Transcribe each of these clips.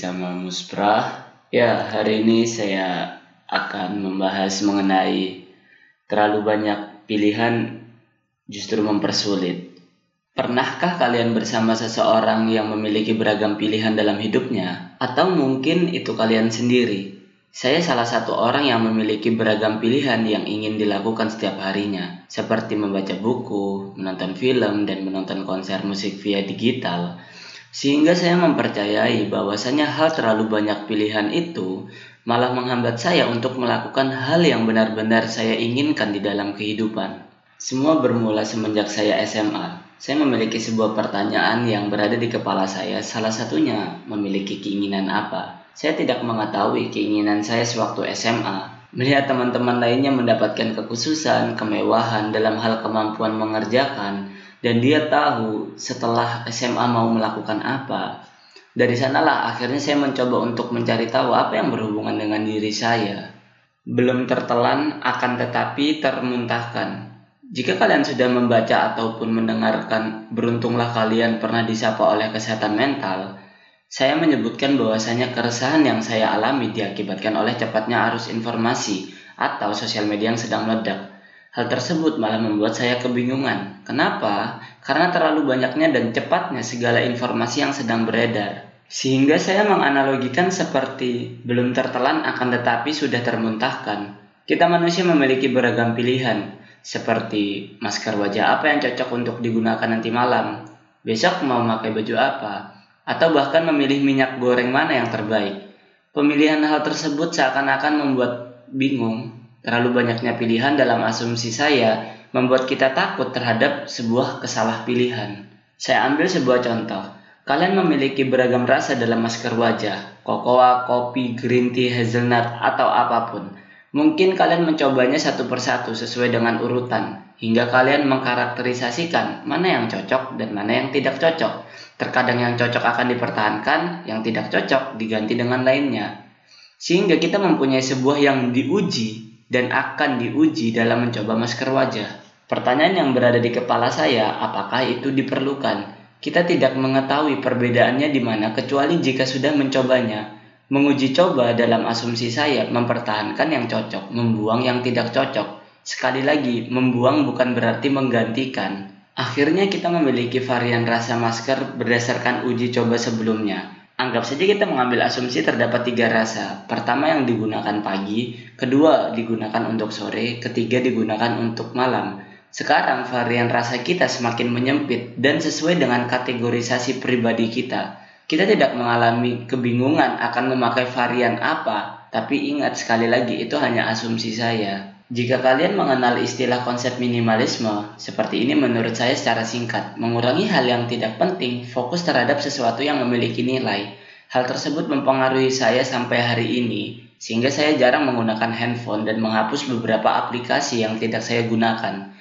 sama Muspra. Ya, hari ini saya akan membahas mengenai terlalu banyak pilihan justru mempersulit. Pernahkah kalian bersama seseorang yang memiliki beragam pilihan dalam hidupnya? Atau mungkin itu kalian sendiri? Saya salah satu orang yang memiliki beragam pilihan yang ingin dilakukan setiap harinya, seperti membaca buku, menonton film, dan menonton konser musik via digital. Sehingga saya mempercayai bahwasanya hal terlalu banyak pilihan itu malah menghambat saya untuk melakukan hal yang benar-benar saya inginkan di dalam kehidupan. Semua bermula semenjak saya SMA. Saya memiliki sebuah pertanyaan yang berada di kepala saya, salah satunya memiliki keinginan apa. Saya tidak mengetahui keinginan saya sewaktu SMA. Melihat teman-teman lainnya mendapatkan kekhususan, kemewahan dalam hal kemampuan mengerjakan, dan dia tahu setelah SMA mau melakukan apa. Dari sanalah akhirnya saya mencoba untuk mencari tahu apa yang berhubungan dengan diri saya. Belum tertelan akan tetapi termuntahkan. Jika kalian sudah membaca ataupun mendengarkan Beruntunglah kalian pernah disapa oleh kesehatan mental, saya menyebutkan bahwasanya keresahan yang saya alami diakibatkan oleh cepatnya arus informasi atau sosial media yang sedang meledak. Hal tersebut malah membuat saya kebingungan. Kenapa? Karena terlalu banyaknya dan cepatnya segala informasi yang sedang beredar. Sehingga saya menganalogikan seperti belum tertelan akan tetapi sudah termuntahkan. Kita manusia memiliki beragam pilihan, seperti masker wajah apa yang cocok untuk digunakan nanti malam, besok mau pakai baju apa, atau bahkan memilih minyak goreng mana yang terbaik. Pemilihan hal tersebut seakan-akan membuat bingung. Terlalu banyaknya pilihan dalam asumsi saya membuat kita takut terhadap sebuah kesalah pilihan. Saya ambil sebuah contoh. Kalian memiliki beragam rasa dalam masker wajah, kokoa, kopi, green tea, hazelnut, atau apa pun. Mungkin kalian mencobanya satu persatu sesuai dengan urutan, hingga kalian mengkarakterisasikan mana yang cocok dan mana yang tidak cocok. Terkadang yang cocok akan dipertahankan, yang tidak cocok diganti dengan lainnya. Sehingga kita mempunyai sebuah yang diuji dan akan diuji dalam mencoba masker wajah. Pertanyaan yang berada di kepala saya, apakah itu diperlukan? Kita tidak mengetahui perbedaannya di mana kecuali jika sudah mencobanya. Menguji coba dalam asumsi saya mempertahankan yang cocok, membuang yang tidak cocok. Sekali lagi, membuang bukan berarti menggantikan. Akhirnya kita memiliki varian rasa masker berdasarkan uji coba sebelumnya. Anggap saja kita mengambil asumsi terdapat tiga rasa. Pertama yang digunakan pagi, kedua digunakan untuk sore, ketiga digunakan untuk malam. Sekarang varian rasa kita semakin menyempit dan sesuai dengan kategorisasi pribadi kita. Kita tidak mengalami kebingungan akan memakai varian apa, tapi ingat sekali lagi itu hanya asumsi saya. Jika kalian mengenal istilah konsep minimalisme, seperti ini menurut saya secara singkat, mengurangi hal yang tidak penting, fokus terhadap sesuatu yang memiliki nilai. Hal tersebut mempengaruhi saya sampai hari ini, sehingga saya jarang menggunakan handphone dan menghapus beberapa aplikasi yang tidak saya gunakan.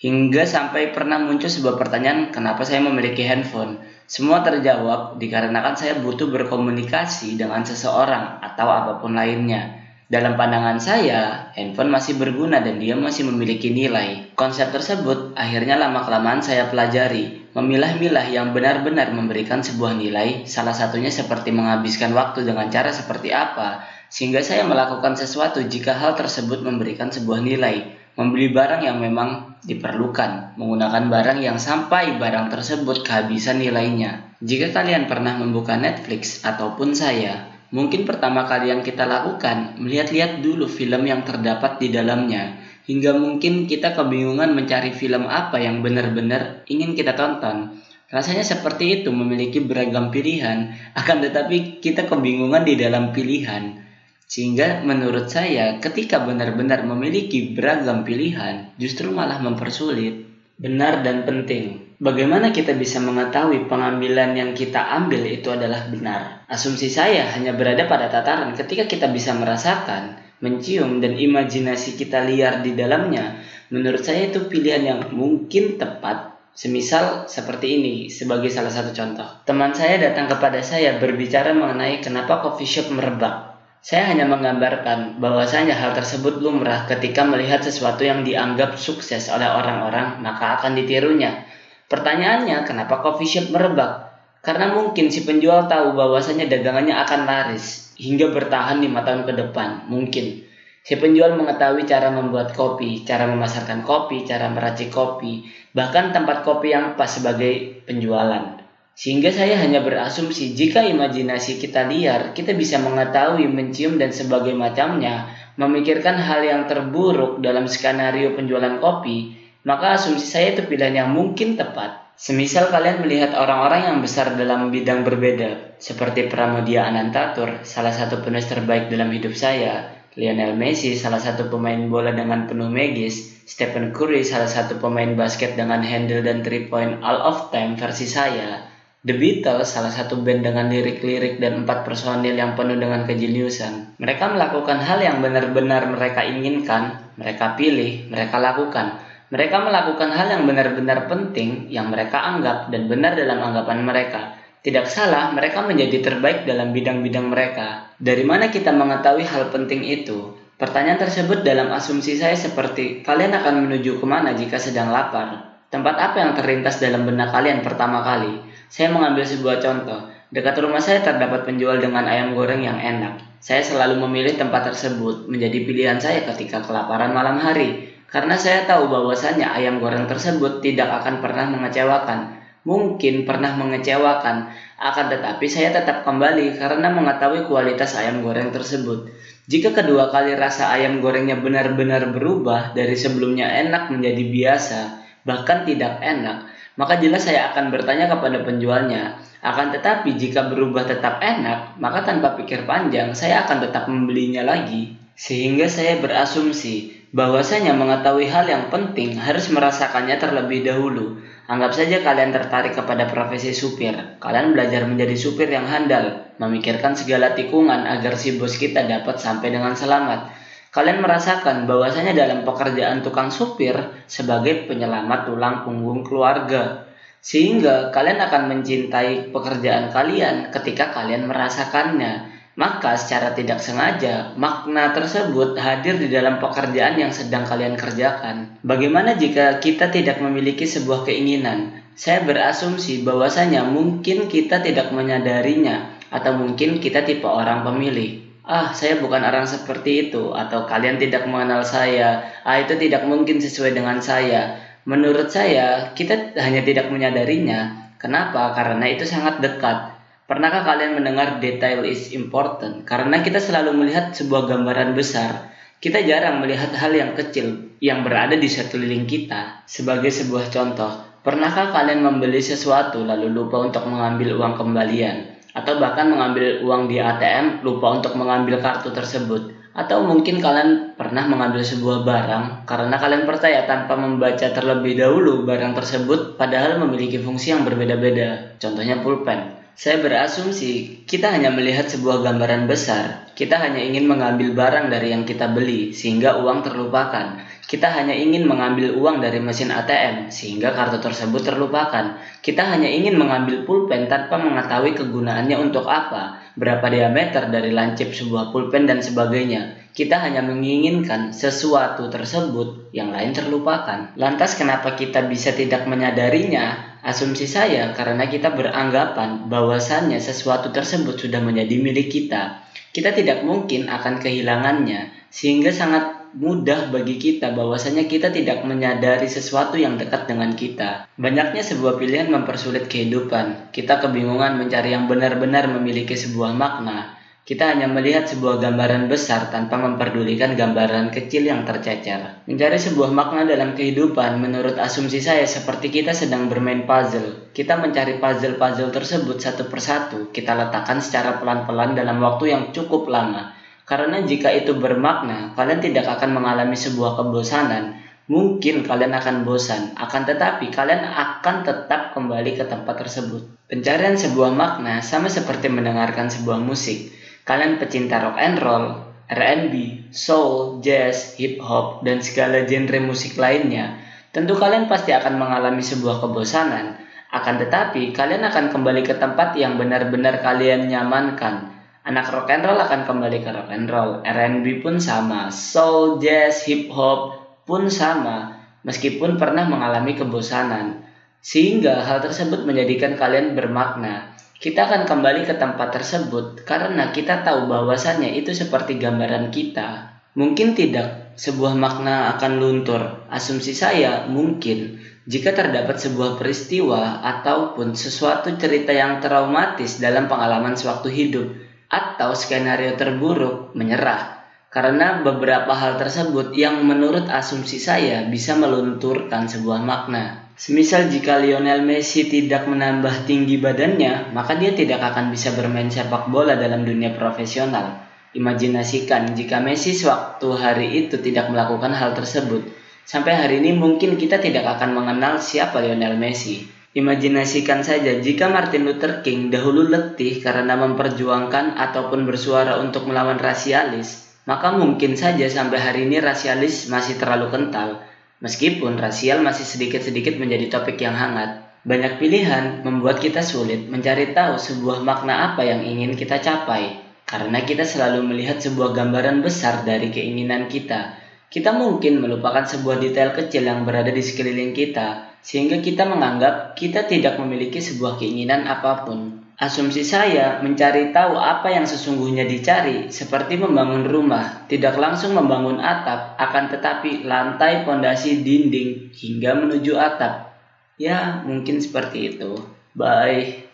Hingga sampai pernah muncul sebuah pertanyaan, kenapa saya memiliki handphone? Semua terjawab dikarenakan saya butuh berkomunikasi dengan seseorang atau apa pun lainnya. Dalam pandangan saya, handphone masih berguna dan dia masih memiliki nilai. Konsep tersebut akhirnya lama-kelamaan saya pelajari, memilah-milah yang benar-benar memberikan sebuah nilai, salah satunya seperti menghabiskan waktu dengan cara seperti apa, sehingga saya melakukan sesuatu jika hal tersebut memberikan sebuah nilai, membeli barang yang memang diperlukan, menggunakan barang yang sampai barang tersebut kehabisan nilainya. Jika kalian pernah membuka Netflix ataupun saya, mungkin pertama kali yang kita lakukan melihat-lihat dulu film yang terdapat di dalamnya, hingga mungkin kita kebingungan mencari film apa yang benar-benar ingin kita tonton. Rasanya seperti itu memiliki beragam pilihan, akan tetapi kita kebingungan di dalam pilihan. Sehingga menurut saya ketika benar-benar memiliki beragam pilihan justru malah mempersulit. Benar dan penting. Bagaimana kita bisa mengetahui pengambilan yang kita ambil itu adalah benar? Asumsi saya hanya berada pada tataran ketika kita bisa merasakan, mencium, dan imajinasi kita liar di dalamnya. Menurut saya itu pilihan yang mungkin tepat Semisal seperti ini sebagai salah satu contoh. Teman saya datang kepada saya berbicara mengenai kenapa coffee shop merebak. Saya hanya menggambarkan bahwasanya hal tersebut lumrah ketika melihat sesuatu yang dianggap sukses oleh orang-orang, maka akan ditirunya. Pertanyaannya, kenapa coffee shop merebak? Karena mungkin si penjual tahu bahwasanya dagangannya akan laris hingga bertahan lima tahun ke depan. Mungkin. Si penjual mengetahui cara membuat kopi, cara memasarkan kopi, cara meracik kopi, bahkan tempat kopi yang pas sebagai penjualan. Sehingga saya hanya berasumsi jika imajinasi kita liar, kita bisa mengetahui, mencium, dan sebagai macamnya, memikirkan hal yang terburuk dalam skenario penjualan kopi, maka asumsi saya itu pilihan yang mungkin tepat. Semisal kalian melihat orang-orang yang besar dalam bidang berbeda, seperti Pramudia Anantatur, salah satu penulis terbaik dalam hidup saya, Lionel Messi, salah satu pemain bola dengan penuh magis, Stephen Curry, salah satu pemain basket dengan handle dan three point all of time versi saya, The Beatles, salah satu band dengan lirik-lirik dan empat personil yang penuh dengan kejeniusan. Mereka melakukan hal yang benar-benar mereka inginkan, mereka pilih, mereka lakukan mereka melakukan hal yang benar-benar penting yang mereka anggap dan benar dalam anggapan mereka. Tidak salah, mereka menjadi terbaik dalam bidang-bidang mereka. Dari mana kita mengetahui hal penting itu? Pertanyaan tersebut dalam asumsi saya seperti kalian akan menuju ke mana jika sedang lapar? Tempat apa yang terlintas dalam benak kalian pertama kali? Saya mengambil sebuah contoh. Dekat rumah saya terdapat penjual dengan ayam goreng yang enak. Saya selalu memilih tempat tersebut menjadi pilihan saya ketika kelaparan malam hari. Karena saya tahu bahwasannya ayam goreng tersebut tidak akan pernah mengecewakan. Mungkin pernah mengecewakan, akan tetapi saya tetap kembali karena mengetahui kualitas ayam goreng tersebut. Jika kedua kali rasa ayam gorengnya benar-benar berubah dari sebelumnya enak menjadi biasa, bahkan tidak enak, maka jelas saya akan bertanya kepada penjualnya. Akan tetapi jika berubah tetap enak, maka tanpa pikir panjang saya akan tetap membelinya lagi. Sehingga saya berasumsi bahwasanya mengetahui hal yang penting harus merasakannya terlebih dahulu. Anggap saja kalian tertarik kepada profesi supir. Kalian belajar menjadi supir yang handal, memikirkan segala tikungan agar si bos kita dapat sampai dengan selamat. Kalian merasakan bahwasanya dalam pekerjaan tukang supir sebagai penyelamat tulang punggung keluarga. Sehingga kalian akan mencintai pekerjaan kalian ketika kalian merasakannya maka secara tidak sengaja makna tersebut hadir di dalam pekerjaan yang sedang kalian kerjakan. Bagaimana jika kita tidak memiliki sebuah keinginan? Saya berasumsi bahwasanya mungkin kita tidak menyadarinya atau mungkin kita tipe orang pemilih. Ah, saya bukan orang seperti itu atau kalian tidak mengenal saya. Ah, itu tidak mungkin sesuai dengan saya. Menurut saya, kita hanya tidak menyadarinya. Kenapa? Karena itu sangat dekat Pernahkah kalian mendengar detail is important? Karena kita selalu melihat sebuah gambaran besar. Kita jarang melihat hal yang kecil yang berada di sekeliling kita. Sebagai sebuah contoh, pernahkah kalian membeli sesuatu lalu lupa untuk mengambil uang kembalian? Atau bahkan mengambil uang di ATM lupa untuk mengambil kartu tersebut? Atau mungkin kalian pernah mengambil sebuah barang karena kalian percaya tanpa membaca terlebih dahulu barang tersebut padahal memiliki fungsi yang berbeda-beda. Contohnya pulpen. Saya berasumsi kita hanya melihat sebuah gambaran besar. Kita hanya ingin mengambil barang dari yang kita beli sehingga uang terlupakan. Kita hanya ingin mengambil uang dari mesin ATM sehingga kartu tersebut terlupakan. Kita hanya ingin mengambil pulpen tanpa mengetahui kegunaannya untuk apa, berapa diameter dari lancip sebuah pulpen dan sebagainya. Kita hanya menginginkan sesuatu tersebut yang lain terlupakan. Lantas kenapa kita bisa tidak menyadarinya Asumsi saya karena kita beranggapan bahwasannya sesuatu tersebut sudah menjadi milik kita. Kita tidak mungkin akan kehilangannya sehingga sangat mudah bagi kita bahwasanya kita tidak menyadari sesuatu yang dekat dengan kita. Banyaknya sebuah pilihan mempersulit kehidupan. Kita kebingungan mencari yang benar-benar memiliki sebuah makna. Kita hanya melihat sebuah gambaran besar tanpa memperdulikan gambaran kecil yang tercecer. Mencari sebuah makna dalam kehidupan menurut asumsi saya seperti kita sedang bermain puzzle. Kita mencari puzzle-puzzle tersebut satu persatu, kita letakkan secara pelan-pelan dalam waktu yang cukup lama. Karena jika itu bermakna, kalian tidak akan mengalami sebuah kebosanan. Mungkin kalian akan bosan, akan tetapi kalian akan tetap kembali ke tempat tersebut. Pencarian sebuah makna sama seperti mendengarkan sebuah musik Kalian pecinta rock and roll, R&B, soul, jazz, hip hop, dan segala genre musik lainnya, tentu kalian pasti akan mengalami sebuah kebosanan. Akan tetapi, kalian akan kembali ke tempat yang benar-benar kalian nyamankan. Anak rock and roll akan kembali ke rock and roll, R&B pun sama, soul, jazz, hip hop pun sama, meskipun pernah mengalami kebosanan. Sehingga hal tersebut menjadikan kalian bermakna. Kita akan kembali ke tempat tersebut karena kita tahu bahwasannya itu seperti gambaran kita. Mungkin tidak sebuah makna akan luntur. Asumsi saya mungkin jika terdapat sebuah peristiwa ataupun sesuatu cerita yang traumatis dalam pengalaman sewaktu hidup atau skenario terburuk menyerah karena beberapa hal tersebut yang menurut asumsi saya bisa melunturkan sebuah makna. Semisal jika Lionel Messi tidak menambah tinggi badannya, maka dia tidak akan bisa bermain sepak bola dalam dunia profesional. Imajinasikan jika Messi sewaktu hari itu tidak melakukan hal tersebut. Sampai hari ini mungkin kita tidak akan mengenal siapa Lionel Messi. Imajinasikan saja jika Martin Luther King dahulu letih karena memperjuangkan ataupun bersuara untuk melawan rasialis, maka mungkin saja sampai hari ini rasialis masih terlalu kental Meskipun rasial masih sedikit-sedikit menjadi topik yang hangat, banyak pilihan membuat kita sulit mencari tahu sebuah makna apa yang ingin kita capai. Karena kita selalu melihat sebuah gambaran besar dari keinginan kita. Kita mungkin melupakan sebuah detail kecil yang berada di sekeliling kita, sehingga kita menganggap kita tidak memiliki sebuah keinginan apa pun. Asumsi saya mencari tahu apa yang sesungguhnya dicari, seperti membangun rumah, tidak langsung membangun atap, akan tetapi lantai, pondasi, dinding, hingga menuju atap. Ya, mungkin seperti itu. Bye.